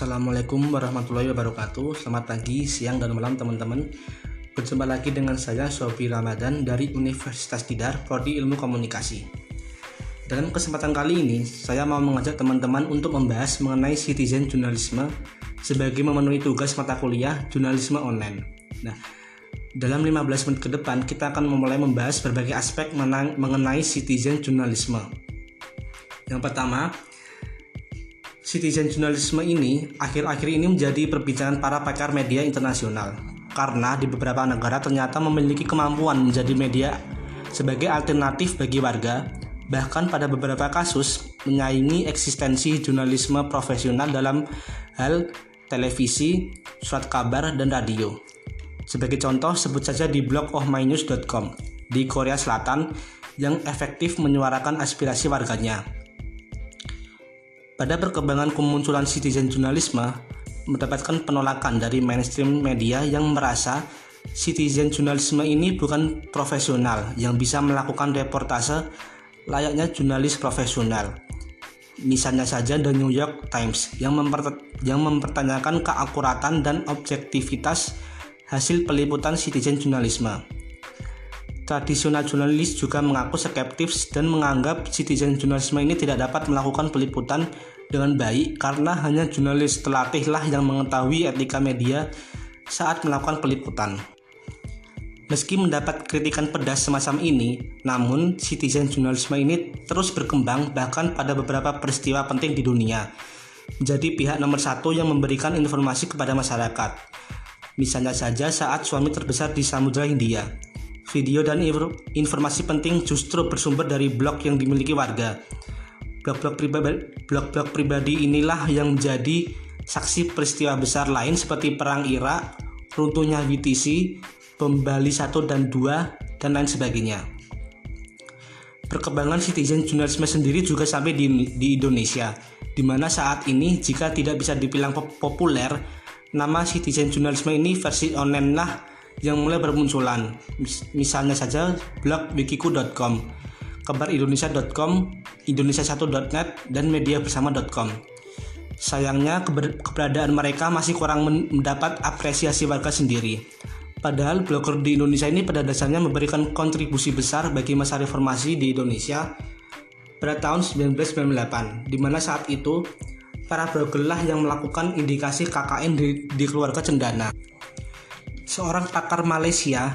Assalamualaikum warahmatullahi wabarakatuh. Selamat pagi, siang, dan malam teman-teman. Berjumpa lagi dengan saya Sofi Ramadan dari Universitas Tidar Prodi Ilmu Komunikasi. Dalam kesempatan kali ini Saya mau mengajak teman-teman untuk membahas mengenai citizen jurnalisme Sebagai memenuhi tugas mata kuliah jurnalisme online. Nah, dalam 15 menit ke depan kita akan memulai membahas berbagai aspek mengenai citizen jurnalisme. Yang pertama, Citizen jurnalisme ini akhir-akhir ini menjadi perbincangan para pakar media internasional karena di beberapa negara ternyata memiliki kemampuan menjadi media sebagai alternatif bagi warga bahkan pada beberapa kasus menyaingi eksistensi jurnalisme profesional dalam hal televisi, surat kabar, dan radio. Sebagai contoh, sebut saja di blog ohmynews.com di Korea Selatan yang efektif menyuarakan aspirasi warganya pada perkembangan kemunculan citizen jurnalisme, mendapatkan penolakan dari mainstream media yang merasa citizen jurnalisme ini bukan profesional yang bisa melakukan reportase layaknya jurnalis profesional. Misalnya saja The New York Times yang, memper yang mempertanyakan keakuratan dan objektivitas hasil peliputan citizen jurnalisme. Tradisional jurnalis juga mengaku skeptis dan menganggap citizen jurnalisme ini tidak dapat melakukan peliputan dengan baik karena hanya jurnalis terlatihlah yang mengetahui etika media saat melakukan peliputan. Meski mendapat kritikan pedas semacam ini, namun citizen jurnalisme ini terus berkembang bahkan pada beberapa peristiwa penting di dunia. Menjadi pihak nomor satu yang memberikan informasi kepada masyarakat. Misalnya saja saat suami terbesar di Samudra Hindia, video dan informasi penting justru bersumber dari blog yang dimiliki warga. Blog-blog pribadi, blog-blog pribadi inilah yang menjadi saksi peristiwa besar lain seperti perang Irak, runtuhnya WTC, bom Bali 1 dan 2, dan lain sebagainya. Perkembangan citizen journalism sendiri juga sampai di, di Indonesia, di mana saat ini jika tidak bisa dibilang populer, nama citizen journalism ini versi online lah yang mulai bermunculan. Misalnya saja blog wikiku.com, kabarindonesia.com, indonesia1.net, dan mediabersama.com. Sayangnya keberadaan mereka masih kurang mendapat apresiasi warga sendiri. Padahal blogger di Indonesia ini pada dasarnya memberikan kontribusi besar bagi masa reformasi di Indonesia pada tahun 1998, di mana saat itu para bloggerlah yang melakukan indikasi KKN di, di keluarga cendana seorang pakar Malaysia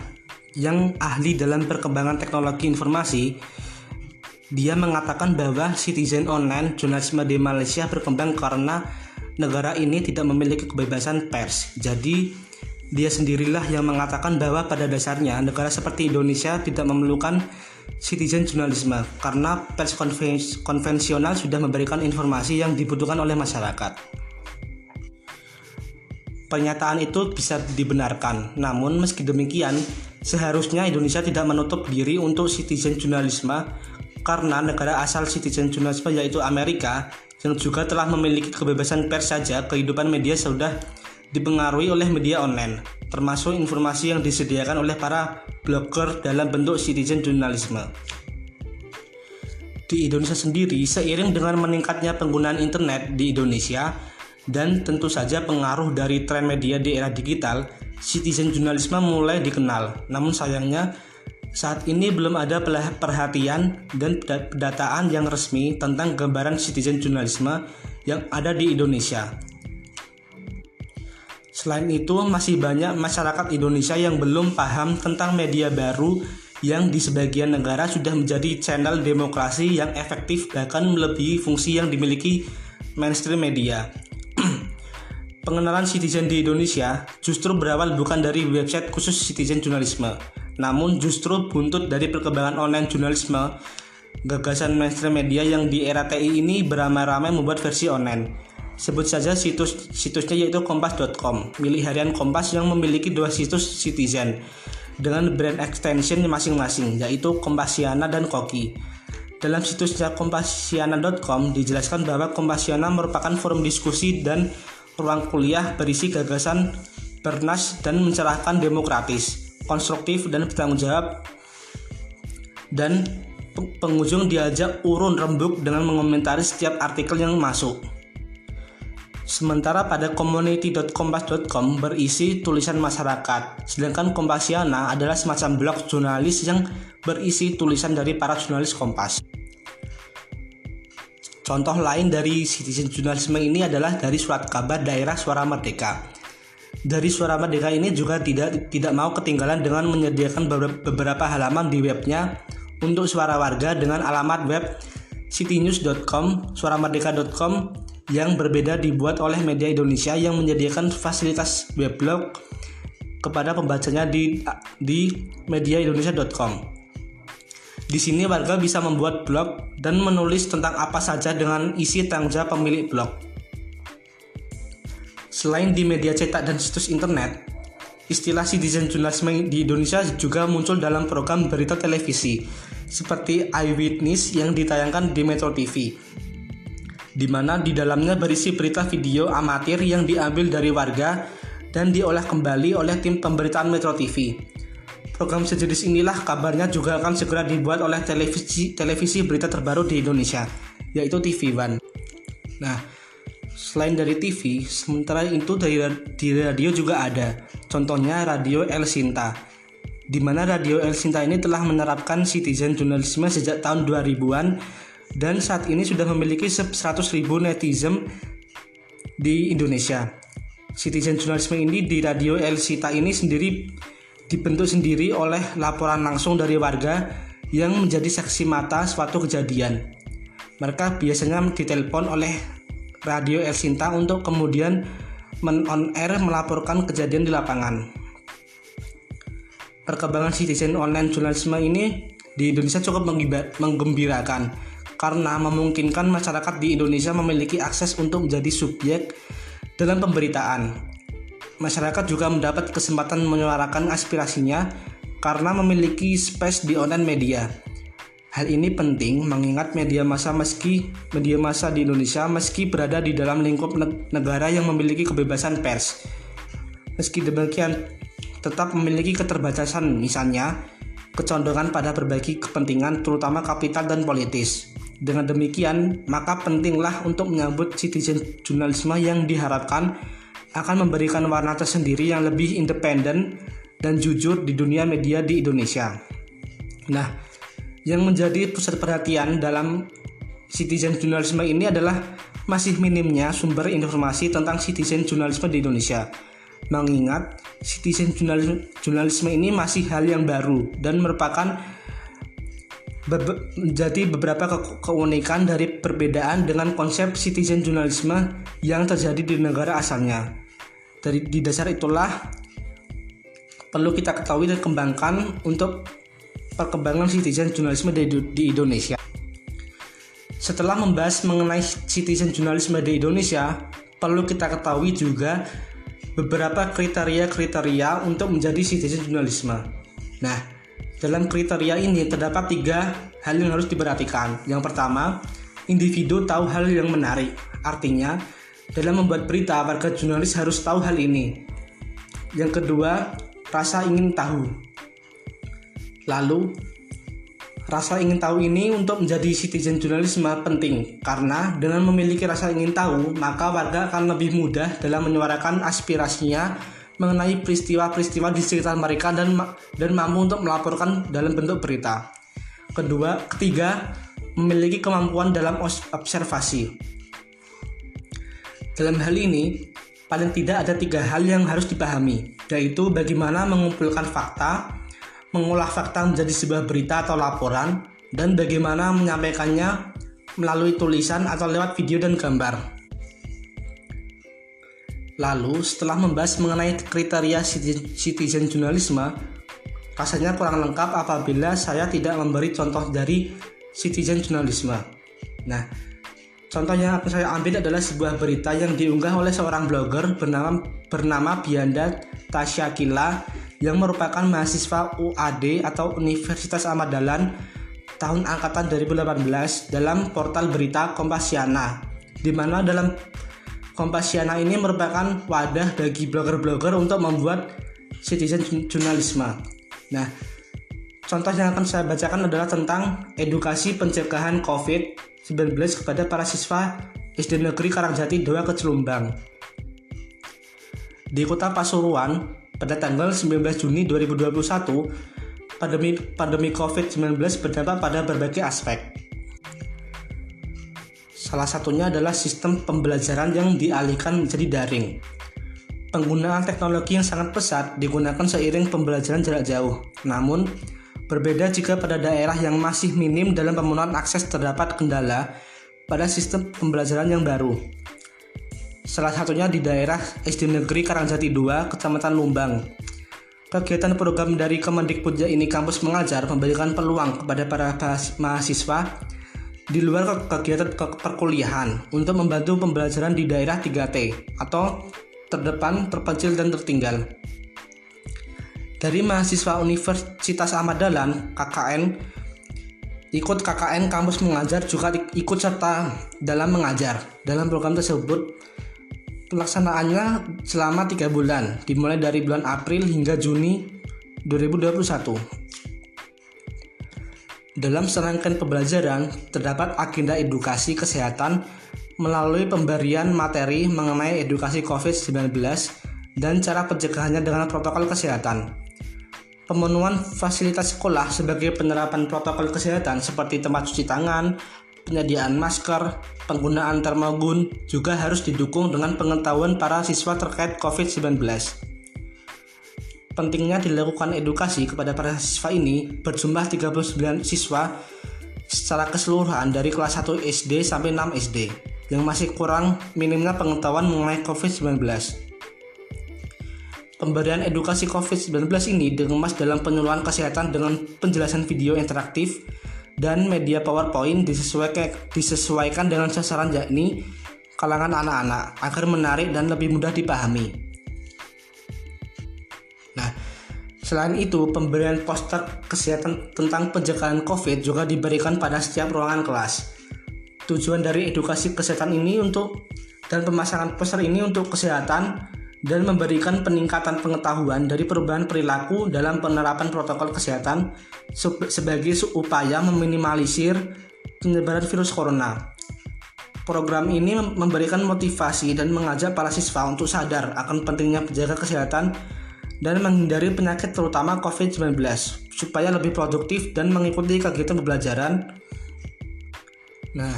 yang ahli dalam perkembangan teknologi informasi dia mengatakan bahwa citizen online jurnalisme di Malaysia berkembang karena negara ini tidak memiliki kebebasan pers. Jadi dia sendirilah yang mengatakan bahwa pada dasarnya negara seperti Indonesia tidak memerlukan citizen jurnalisme karena pers konvensional sudah memberikan informasi yang dibutuhkan oleh masyarakat. Pernyataan itu bisa dibenarkan, namun meski demikian, seharusnya Indonesia tidak menutup diri untuk citizen jurnalisme karena negara asal citizen jurnalisme yaitu Amerika yang juga telah memiliki kebebasan pers saja kehidupan media sudah dipengaruhi oleh media online, termasuk informasi yang disediakan oleh para blogger dalam bentuk citizen jurnalisme. Di Indonesia sendiri, seiring dengan meningkatnya penggunaan internet di Indonesia, dan tentu saja pengaruh dari tren media di era digital, citizen jurnalisme mulai dikenal. Namun sayangnya saat ini belum ada perhatian dan pendataan yang resmi tentang gambaran citizen jurnalisme yang ada di Indonesia. Selain itu, masih banyak masyarakat Indonesia yang belum paham tentang media baru yang di sebagian negara sudah menjadi channel demokrasi yang efektif bahkan melebihi fungsi yang dimiliki mainstream media. Pengenalan citizen di Indonesia justru berawal bukan dari website khusus citizen jurnalisme, namun justru buntut dari perkembangan online jurnalisme. Gagasan mainstream media yang di era TI ini beramai-ramai membuat versi online. Sebut saja situs situsnya yaitu kompas.com, milik harian Kompas yang memiliki dua situs citizen dengan brand extension masing-masing yaitu Kompasiana dan Koki. Dalam situsnya kompasiana.com dijelaskan bahwa Kompasiana merupakan forum diskusi dan ruang kuliah berisi gagasan bernas dan mencerahkan demokratis, konstruktif dan bertanggung jawab dan pengunjung diajak urun rembuk dengan mengomentari setiap artikel yang masuk. Sementara pada community.kompas.com berisi tulisan masyarakat, sedangkan Kompasiana adalah semacam blog jurnalis yang berisi tulisan dari para jurnalis Kompas. Contoh lain dari citizen jurnalisme ini adalah dari surat kabar daerah Suara Merdeka. Dari Suara Merdeka ini juga tidak tidak mau ketinggalan dengan menyediakan beberapa halaman di webnya untuk suara warga dengan alamat web citynews.com, suaramerdeka.com, yang berbeda dibuat oleh media Indonesia yang menyediakan fasilitas weblog kepada pembacanya di di mediaindonesia.com. Di sini warga bisa membuat blog dan menulis tentang apa saja dengan isi jawab pemilik blog. Selain di media cetak dan situs internet, istilah citizen journalism di Indonesia juga muncul dalam program berita televisi seperti Eyewitness yang ditayangkan di Metro TV di mana di dalamnya berisi berita video amatir yang diambil dari warga dan diolah kembali oleh tim pemberitaan Metro TV. Program sejenis inilah kabarnya juga akan segera dibuat oleh televisi televisi berita terbaru di Indonesia, yaitu TV One. Nah, selain dari TV, sementara itu dari di radio juga ada. Contohnya Radio El Sinta, di mana Radio El Sinta ini telah menerapkan citizen journalism sejak tahun 2000-an dan saat ini sudah memiliki 100 ribu netizen di Indonesia. Citizen journalism ini di radio El Sita ini sendiri dibentuk sendiri oleh laporan langsung dari warga yang menjadi saksi mata suatu kejadian. Mereka biasanya ditelepon oleh radio El Sinta untuk kemudian men-on air melaporkan kejadian di lapangan. Perkembangan citizen online journalism ini di Indonesia cukup menggembirakan karena memungkinkan masyarakat di Indonesia memiliki akses untuk menjadi subjek dalam pemberitaan. Masyarakat juga mendapat kesempatan menyuarakan aspirasinya karena memiliki space di online media. Hal ini penting mengingat media massa meski media massa di Indonesia meski berada di dalam lingkup negara yang memiliki kebebasan pers. Meski demikian tetap memiliki keterbatasan misalnya kecondongan pada berbagi kepentingan terutama kapital dan politis. Dengan demikian, maka pentinglah untuk menyambut citizen jurnalisme yang diharapkan akan memberikan warna tersendiri yang lebih independen dan jujur di dunia media di Indonesia. Nah, yang menjadi pusat perhatian dalam citizen jurnalisme ini adalah masih minimnya sumber informasi tentang citizen jurnalisme di Indonesia. Mengingat citizen jurnalisme ini masih hal yang baru dan merupakan menjadi beberapa ke keunikan dari perbedaan dengan konsep citizen journalism yang terjadi di negara asalnya. Dari di dasar itulah perlu kita ketahui dan kembangkan untuk perkembangan citizen journalism di, di Indonesia. Setelah membahas mengenai citizen journalism di Indonesia, perlu kita ketahui juga beberapa kriteria-kriteria untuk menjadi citizen journalism. Nah, dalam kriteria ini terdapat tiga hal yang harus diperhatikan. Yang pertama, individu tahu hal yang menarik. Artinya, dalam membuat berita, warga jurnalis harus tahu hal ini. Yang kedua, rasa ingin tahu. Lalu, rasa ingin tahu ini untuk menjadi citizen jurnalisme penting karena dengan memiliki rasa ingin tahu, maka warga akan lebih mudah dalam menyuarakan aspirasinya mengenai peristiwa-peristiwa di sekitar mereka dan dan mampu untuk melaporkan dalam bentuk berita. Kedua, ketiga, memiliki kemampuan dalam observasi. Dalam hal ini, paling tidak ada tiga hal yang harus dipahami, yaitu bagaimana mengumpulkan fakta, mengolah fakta menjadi sebuah berita atau laporan, dan bagaimana menyampaikannya melalui tulisan atau lewat video dan gambar. Lalu, setelah membahas mengenai kriteria citizen journalism, rasanya kurang lengkap apabila saya tidak memberi contoh dari citizen journalism. Nah, contoh yang akan saya ambil adalah sebuah berita yang diunggah oleh seorang blogger bernama bernama Bianda Tasyakila yang merupakan mahasiswa UAD atau Universitas Ahmad Dahlan tahun angkatan 2018 dalam portal berita Kompasiana di mana dalam Kompasiana ini merupakan wadah bagi blogger-blogger untuk membuat citizen jurnalisme. Nah, contoh yang akan saya bacakan adalah tentang edukasi pencegahan COVID-19 kepada para siswa SD Negeri Karangjati 2 Kecelumbang. Di kota Pasuruan, pada tanggal 19 Juni 2021, pandemi, pandemi COVID-19 berdampak pada berbagai aspek. Salah satunya adalah sistem pembelajaran yang dialihkan menjadi daring. Penggunaan teknologi yang sangat pesat digunakan seiring pembelajaran jarak jauh. Namun, berbeda jika pada daerah yang masih minim dalam pemenuhan akses terdapat kendala pada sistem pembelajaran yang baru. Salah satunya di daerah SD Negeri Karangjati 2, Kecamatan Lumbang. Kegiatan program dari Kemendikbud ini kampus mengajar memberikan peluang kepada para mahasiswa di luar kegiatan perkuliahan untuk membantu pembelajaran di daerah 3T atau terdepan, terpencil, dan tertinggal. Dari mahasiswa Universitas Ahmad Dahlan, KKN, ikut KKN kampus mengajar juga ikut serta dalam mengajar. Dalam program tersebut, Pelaksanaannya selama tiga bulan, dimulai dari bulan April hingga Juni 2021. Dalam serangkaian pembelajaran, terdapat agenda edukasi kesehatan melalui pemberian materi mengenai edukasi COVID-19 dan cara pencegahannya dengan protokol kesehatan. Pemenuhan fasilitas sekolah sebagai penerapan protokol kesehatan seperti tempat cuci tangan, penyediaan masker, penggunaan termogun juga harus didukung dengan pengetahuan para siswa terkait COVID-19. Pentingnya dilakukan edukasi kepada para siswa ini berjumlah 39 siswa secara keseluruhan dari kelas 1 SD sampai 6 SD yang masih kurang minimnya pengetahuan mengenai COVID-19. Pemberian edukasi COVID-19 ini dikemas dalam penyuluhan kesehatan dengan penjelasan video interaktif dan media PowerPoint disesuaikan, disesuaikan dengan sasaran yakni kalangan anak-anak agar menarik dan lebih mudah dipahami. Nah, selain itu, pemberian poster kesehatan tentang pencegahan COVID juga diberikan pada setiap ruangan kelas. Tujuan dari edukasi kesehatan ini untuk dan pemasangan poster ini untuk kesehatan dan memberikan peningkatan pengetahuan dari perubahan perilaku dalam penerapan protokol kesehatan sebagai upaya meminimalisir penyebaran virus corona. Program ini memberikan motivasi dan mengajak para siswa untuk sadar akan pentingnya menjaga kesehatan dan menghindari penyakit terutama COVID-19 supaya lebih produktif dan mengikuti kegiatan pembelajaran. Nah,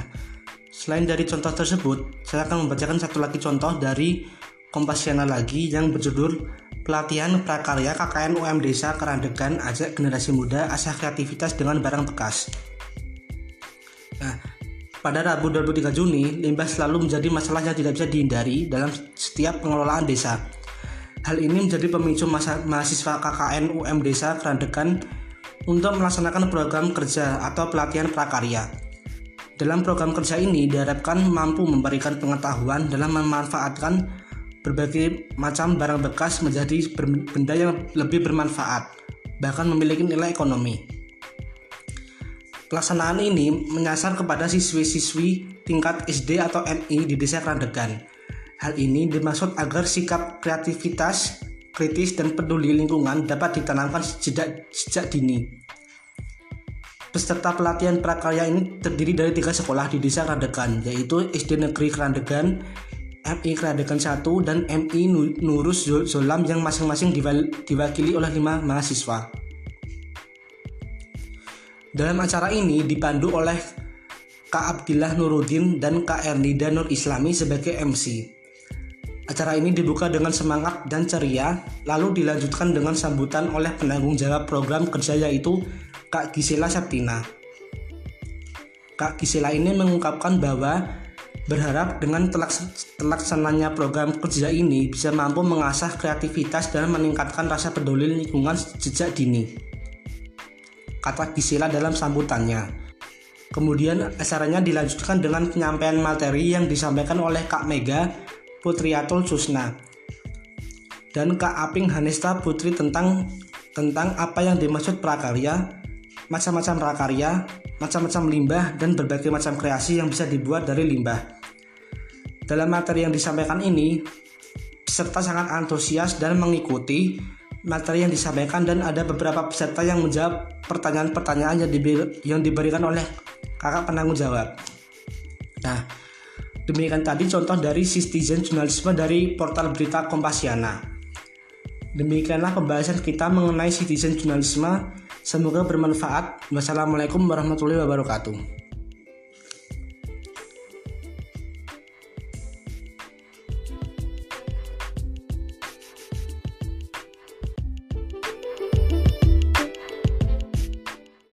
selain dari contoh tersebut, saya akan membacakan satu lagi contoh dari Kompasiana lagi yang berjudul Pelatihan Prakarya KKN UM Desa Kerandegan ajak generasi muda asah kreativitas dengan barang bekas. Nah, pada Rabu 23 Juni, limbah selalu menjadi masalah yang tidak bisa dihindari dalam setiap pengelolaan desa. Hal ini menjadi pemicu mahasiswa KKN UM Desa Kerandegan untuk melaksanakan program kerja atau pelatihan prakarya. Dalam program kerja ini diharapkan mampu memberikan pengetahuan dalam memanfaatkan berbagai macam barang bekas menjadi benda yang lebih bermanfaat, bahkan memiliki nilai ekonomi. Pelaksanaan ini menyasar kepada siswi-siswi tingkat SD atau MI di Desa Kerandegan. Hal ini dimaksud agar sikap kreativitas, kritis, dan peduli lingkungan dapat ditanamkan sejak, sejak dini. Peserta pelatihan prakarya ini terdiri dari tiga sekolah di Desa Kerandegan, yaitu SD Negeri Kerandegan, MI Keradekan 1 dan MI Nurus Zolam yang masing-masing diwakili oleh lima mahasiswa. Dalam acara ini dipandu oleh Kak Abdillah Nuruddin dan Kak Ernida Nur Islami sebagai MC. Acara ini dibuka dengan semangat dan ceria, lalu dilanjutkan dengan sambutan oleh penanggung jawab program kerja yaitu Kak Gisela Septina. Kak Gisela ini mengungkapkan bahwa Berharap dengan terlaksananya program kerja ini bisa mampu mengasah kreativitas dan meningkatkan rasa peduli lingkungan sejak dini. Kata Gisela dalam sambutannya. Kemudian acaranya dilanjutkan dengan penyampaian materi yang disampaikan oleh Kak Mega Putriatul Susna dan Kak Aping Hanesta Putri tentang tentang apa yang dimaksud prakarya, macam-macam prakarya, macam-macam limbah dan berbagai macam kreasi yang bisa dibuat dari limbah. Dalam materi yang disampaikan ini, peserta sangat antusias dan mengikuti materi yang disampaikan dan ada beberapa peserta yang menjawab pertanyaan-pertanyaan yang, diberikan oleh kakak penanggung jawab. Nah, Demikian tadi contoh dari citizen jurnalisme dari portal berita Kompasiana. Demikianlah pembahasan kita mengenai citizen jurnalisme. Semoga bermanfaat. Wassalamualaikum warahmatullahi wabarakatuh.